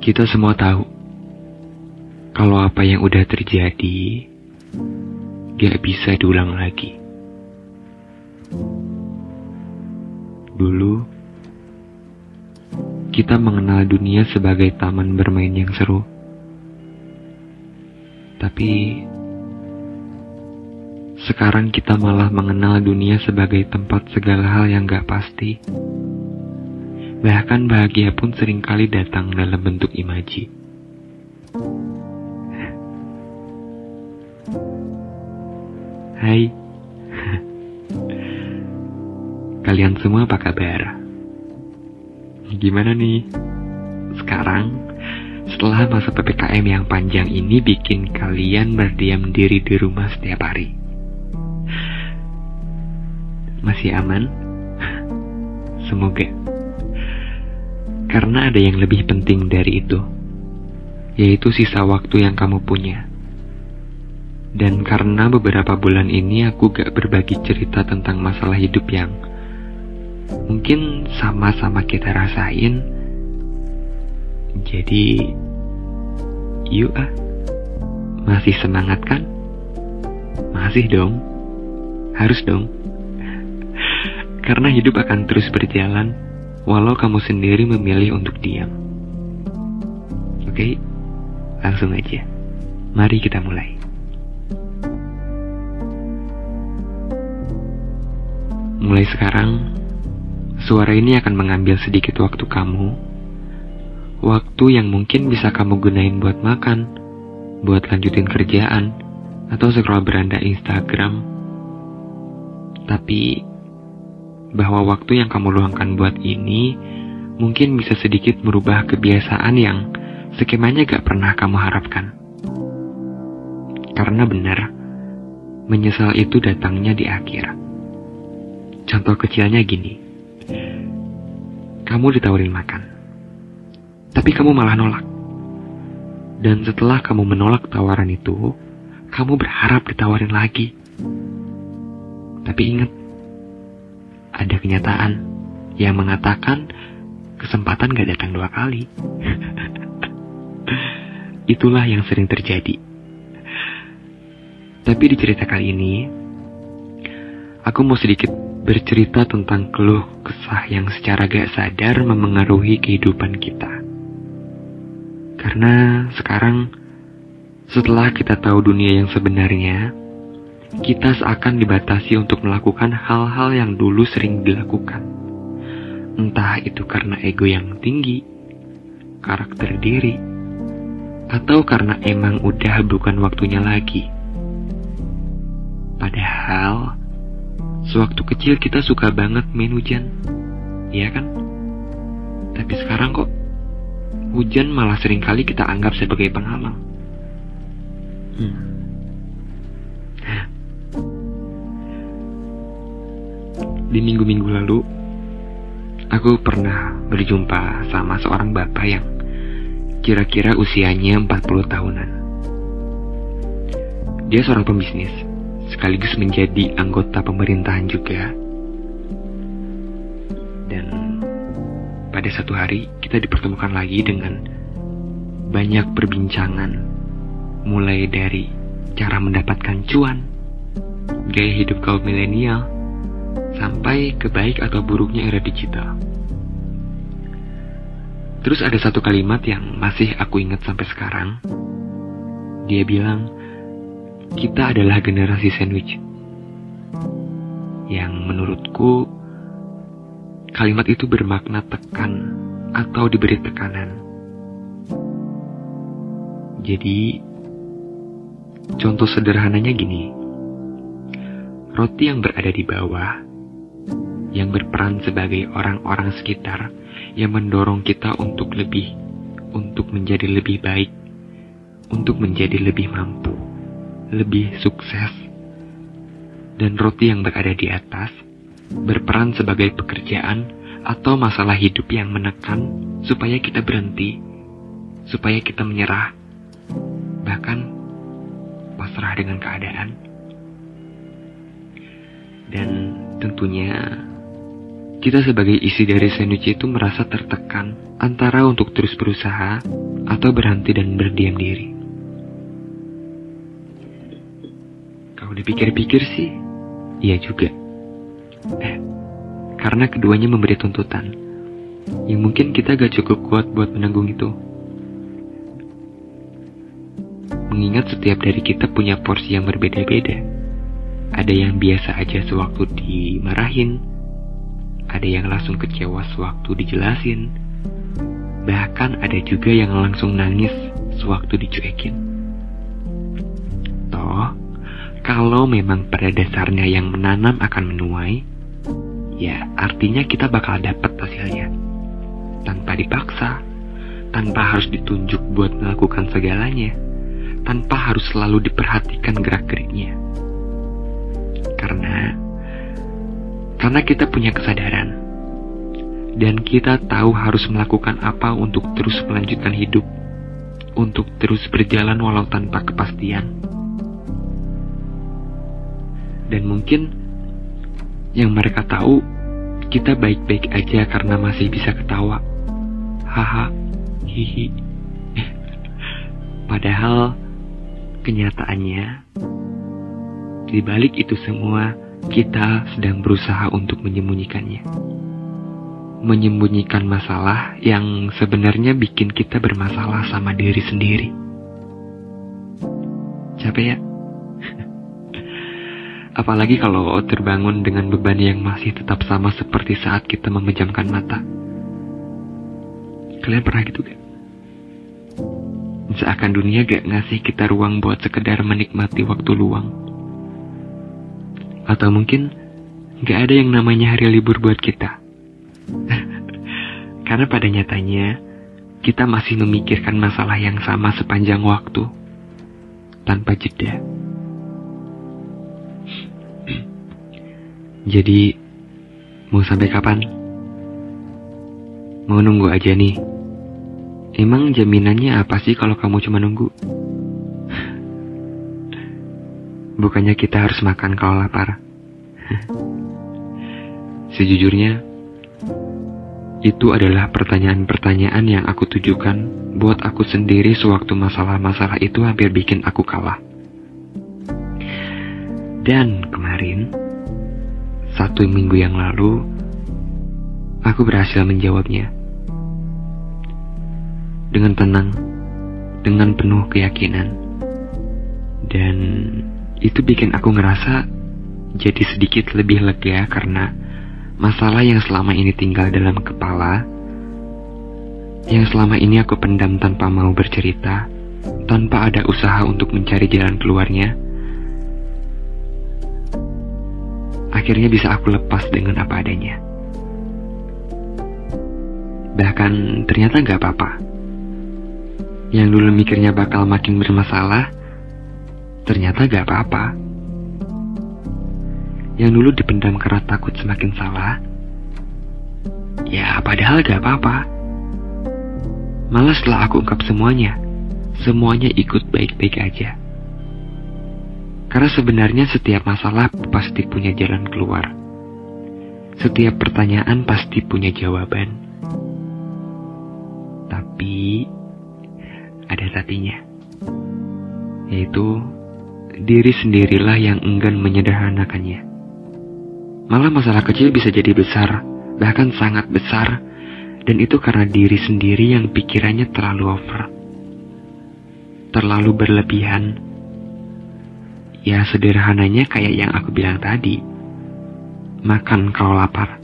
Kita semua tahu kalau apa yang udah terjadi gak bisa diulang lagi. Dulu, kita mengenal dunia sebagai taman bermain yang seru. Tapi, sekarang kita malah mengenal dunia sebagai tempat segala hal yang gak pasti. Bahkan bahagia pun sering kali datang dalam bentuk imaji. Hai, kalian semua apa kabar? Gimana nih? Sekarang, setelah masa PPKM yang panjang ini bikin kalian berdiam diri di rumah setiap hari. Masih aman? Semoga. Karena ada yang lebih penting dari itu, yaitu sisa waktu yang kamu punya. Dan karena beberapa bulan ini aku gak berbagi cerita tentang masalah hidup yang mungkin sama-sama kita rasain, jadi yuk ah, masih semangat kan? Masih dong, harus dong. Karena hidup akan terus berjalan walau kamu sendiri memilih untuk diam. Oke, langsung aja. Mari kita mulai. Mulai sekarang, suara ini akan mengambil sedikit waktu kamu. Waktu yang mungkin bisa kamu gunain buat makan, buat lanjutin kerjaan, atau scroll beranda Instagram. Tapi bahwa waktu yang kamu luangkan buat ini mungkin bisa sedikit merubah kebiasaan yang skemanya gak pernah kamu harapkan. Karena benar, menyesal itu datangnya di akhir. Contoh kecilnya gini. Kamu ditawarin makan. Tapi kamu malah nolak. Dan setelah kamu menolak tawaran itu, kamu berharap ditawarin lagi. Tapi ingat, ada kenyataan yang mengatakan kesempatan gak datang dua kali. Itulah yang sering terjadi. Tapi di cerita kali ini, aku mau sedikit bercerita tentang keluh kesah yang secara gak sadar memengaruhi kehidupan kita. Karena sekarang, setelah kita tahu dunia yang sebenarnya, kita seakan dibatasi untuk melakukan hal-hal yang dulu sering dilakukan. Entah itu karena ego yang tinggi, karakter diri, atau karena emang udah bukan waktunya lagi. Padahal, sewaktu kecil kita suka banget main hujan, iya kan? Tapi sekarang kok, hujan malah sering kali kita anggap sebagai penghalang. Hmm. Di minggu-minggu lalu, aku pernah berjumpa sama seorang bapak yang kira-kira usianya 40 tahunan. Dia seorang pembisnis, sekaligus menjadi anggota pemerintahan juga. Dan pada satu hari kita dipertemukan lagi dengan banyak perbincangan, mulai dari cara mendapatkan cuan, gaya hidup kaum milenial, sampai ke baik atau buruknya era digital. Terus ada satu kalimat yang masih aku ingat sampai sekarang. Dia bilang, kita adalah generasi sandwich. Yang menurutku, kalimat itu bermakna tekan atau diberi tekanan. Jadi, contoh sederhananya gini. Roti yang berada di bawah yang berperan sebagai orang-orang sekitar yang mendorong kita untuk lebih, untuk menjadi lebih baik, untuk menjadi lebih mampu, lebih sukses. Dan roti yang berada di atas berperan sebagai pekerjaan atau masalah hidup yang menekan supaya kita berhenti, supaya kita menyerah, bahkan pasrah dengan keadaan. Dan tentunya kita sebagai isi dari Senuci itu merasa tertekan antara untuk terus berusaha atau berhenti dan berdiam diri. Kalau dipikir-pikir sih, iya juga. Eh, karena keduanya memberi tuntutan yang mungkin kita gak cukup kuat buat menanggung itu. Mengingat setiap dari kita punya porsi yang berbeda-beda. Ada yang biasa aja sewaktu dimarahin, ada yang langsung kecewa sewaktu dijelasin, bahkan ada juga yang langsung nangis sewaktu dicuekin. Toh, kalau memang pada dasarnya yang menanam akan menuai, ya artinya kita bakal dapat hasilnya. Tanpa dipaksa, tanpa harus ditunjuk buat melakukan segalanya tanpa harus selalu diperhatikan gerak-geriknya. Karena karena kita punya kesadaran dan kita tahu harus melakukan apa untuk terus melanjutkan hidup, untuk terus berjalan walau tanpa kepastian. Dan mungkin yang mereka tahu kita baik-baik aja karena masih bisa ketawa. Haha, hihi. Padahal Kenyataannya, di balik itu semua, kita sedang berusaha untuk menyembunyikannya. Menyembunyikan masalah yang sebenarnya bikin kita bermasalah sama diri sendiri. Capek ya? Apalagi kalau terbangun dengan beban yang masih tetap sama seperti saat kita memejamkan mata. Kalian pernah gitu gak? Seakan dunia gak ngasih kita ruang buat sekedar menikmati waktu luang. Atau mungkin gak ada yang namanya hari libur buat kita. Karena pada nyatanya, kita masih memikirkan masalah yang sama sepanjang waktu, tanpa jeda. Jadi, mau sampai kapan? Mau nunggu aja nih. Emang jaminannya apa sih kalau kamu cuma nunggu? Bukannya kita harus makan kalau lapar. Sejujurnya, itu adalah pertanyaan-pertanyaan yang aku tujukan buat aku sendiri sewaktu masalah-masalah itu hampir bikin aku kalah. Dan kemarin, satu minggu yang lalu, aku berhasil menjawabnya dengan tenang, dengan penuh keyakinan. Dan itu bikin aku ngerasa jadi sedikit lebih lega karena masalah yang selama ini tinggal dalam kepala, yang selama ini aku pendam tanpa mau bercerita, tanpa ada usaha untuk mencari jalan keluarnya, akhirnya bisa aku lepas dengan apa adanya. Bahkan ternyata gak apa-apa yang dulu mikirnya bakal makin bermasalah, ternyata gak apa-apa. Yang dulu dipendam karena takut semakin salah, ya padahal gak apa-apa. Malah setelah aku ungkap semuanya, semuanya ikut baik-baik aja. Karena sebenarnya setiap masalah pasti punya jalan keluar. Setiap pertanyaan pasti punya jawaban. Tapi ada tapinya. Yaitu, diri sendirilah yang enggan menyederhanakannya. Malah masalah kecil bisa jadi besar, bahkan sangat besar, dan itu karena diri sendiri yang pikirannya terlalu over. Terlalu berlebihan. Ya sederhananya kayak yang aku bilang tadi. Makan kalau lapar.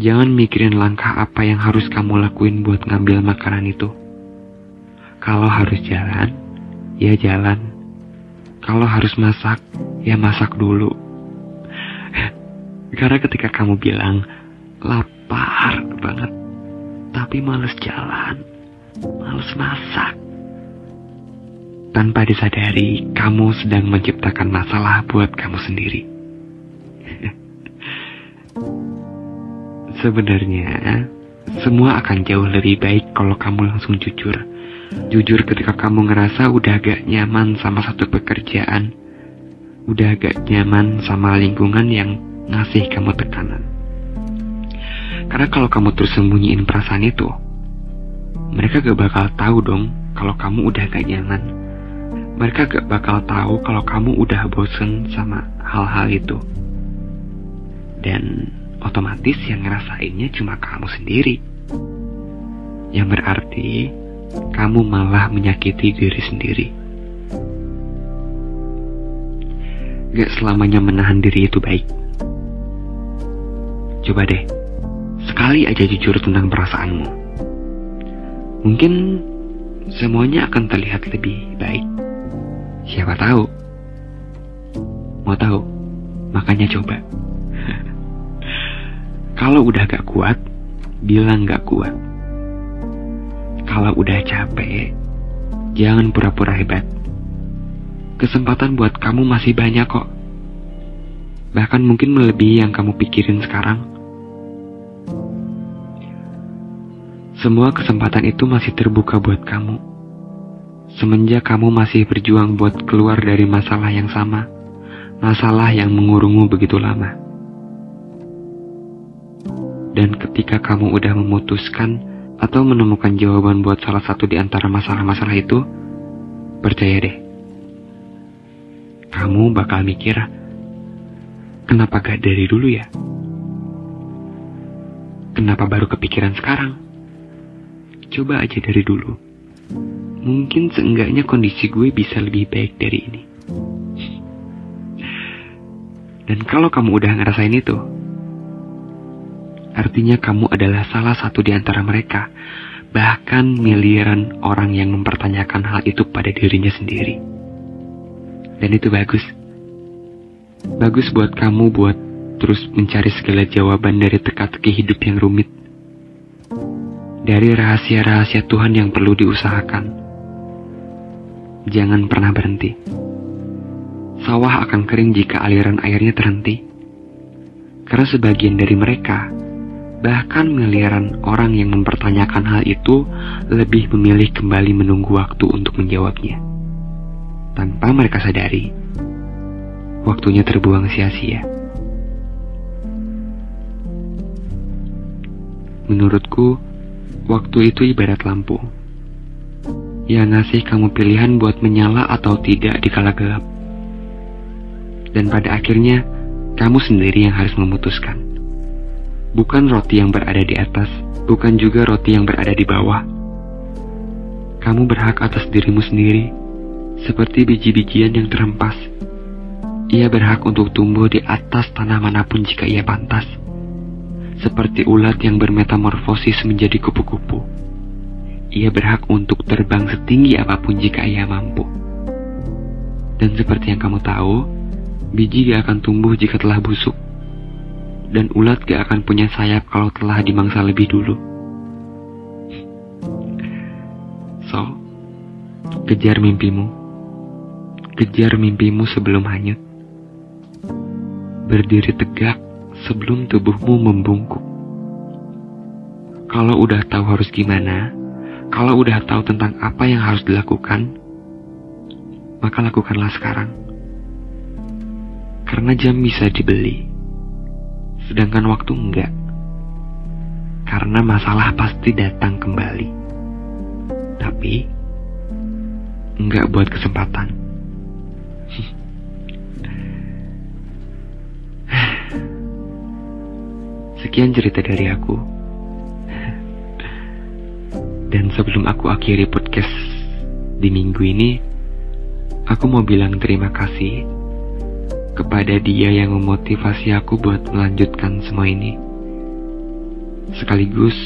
Jangan mikirin langkah apa yang harus kamu lakuin buat ngambil makanan itu. Kalau harus jalan, ya jalan. Kalau harus masak, ya masak dulu. Karena ketika kamu bilang, lapar banget, tapi males jalan, males masak. Tanpa disadari, kamu sedang menciptakan masalah buat kamu sendiri. Sebenarnya, semua akan jauh lebih baik kalau kamu langsung jujur Jujur ketika kamu ngerasa udah gak nyaman sama satu pekerjaan, udah gak nyaman sama lingkungan yang ngasih kamu tekanan. Karena kalau kamu terus sembunyiin perasaan itu, mereka gak bakal tahu dong kalau kamu udah gak nyaman. Mereka gak bakal tahu kalau kamu udah bosen sama hal-hal itu. Dan otomatis yang ngerasainnya cuma kamu sendiri. Yang berarti kamu malah menyakiti diri sendiri. Gak selamanya menahan diri itu baik. Coba deh, sekali aja jujur tentang perasaanmu. Mungkin semuanya akan terlihat lebih baik. Siapa tahu? Mau tahu? Makanya coba. Kalau udah gak kuat, bilang gak kuat. Kalau udah capek, jangan pura-pura hebat. Kesempatan buat kamu masih banyak kok. Bahkan mungkin melebihi yang kamu pikirin sekarang. Semua kesempatan itu masih terbuka buat kamu. Semenjak kamu masih berjuang buat keluar dari masalah yang sama, masalah yang mengurungmu begitu lama. Dan ketika kamu udah memutuskan atau menemukan jawaban buat salah satu di antara masalah-masalah itu, percaya deh, kamu bakal mikir, kenapa gak dari dulu ya? Kenapa baru kepikiran sekarang? Coba aja dari dulu. Mungkin seenggaknya kondisi gue bisa lebih baik dari ini. Dan kalau kamu udah ngerasain itu, Artinya kamu adalah salah satu di antara mereka, bahkan miliaran orang yang mempertanyakan hal itu pada dirinya sendiri. Dan itu bagus. Bagus buat kamu buat terus mencari segala jawaban dari teka-teki hidup yang rumit. Dari rahasia-rahasia Tuhan yang perlu diusahakan. Jangan pernah berhenti. Sawah akan kering jika aliran airnya terhenti. Karena sebagian dari mereka Bahkan miliaran orang yang mempertanyakan hal itu lebih memilih kembali menunggu waktu untuk menjawabnya. Tanpa mereka sadari, waktunya terbuang sia-sia. Menurutku, waktu itu ibarat lampu yang ngasih kamu pilihan buat menyala atau tidak di kala gelap. Dan pada akhirnya, kamu sendiri yang harus memutuskan bukan roti yang berada di atas, bukan juga roti yang berada di bawah. Kamu berhak atas dirimu sendiri, seperti biji-bijian yang terhempas. Ia berhak untuk tumbuh di atas tanah mana pun jika ia pantas, seperti ulat yang bermetamorfosis menjadi kupu-kupu. Ia berhak untuk terbang setinggi apa pun jika ia mampu. Dan seperti yang kamu tahu, biji gak akan tumbuh jika telah busuk dan ulat gak akan punya sayap kalau telah dimangsa lebih dulu. So, kejar mimpimu. Kejar mimpimu sebelum hanyut. Berdiri tegak sebelum tubuhmu membungkuk. Kalau udah tahu harus gimana, kalau udah tahu tentang apa yang harus dilakukan, maka lakukanlah sekarang. Karena jam bisa dibeli sedangkan waktu enggak. Karena masalah pasti datang kembali. Tapi enggak buat kesempatan. Sekian cerita dari aku. Dan sebelum aku akhiri podcast di minggu ini, aku mau bilang terima kasih kepada dia yang memotivasi aku buat melanjutkan semua ini. Sekaligus,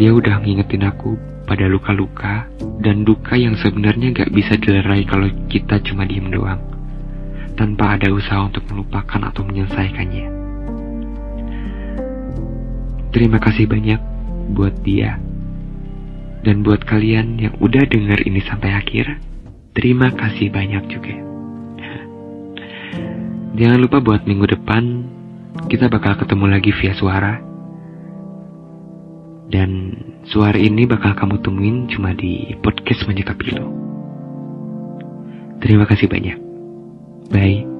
dia udah ngingetin aku pada luka-luka dan duka yang sebenarnya gak bisa dilerai kalau kita cuma diem doang, tanpa ada usaha untuk melupakan atau menyelesaikannya. Terima kasih banyak buat dia dan buat kalian yang udah denger ini sampai akhir. Terima kasih banyak juga. Jangan lupa buat minggu depan kita bakal ketemu lagi via suara. Dan suara ini bakal kamu temuin cuma di podcast Manjaka Pilo. Terima kasih banyak. Bye.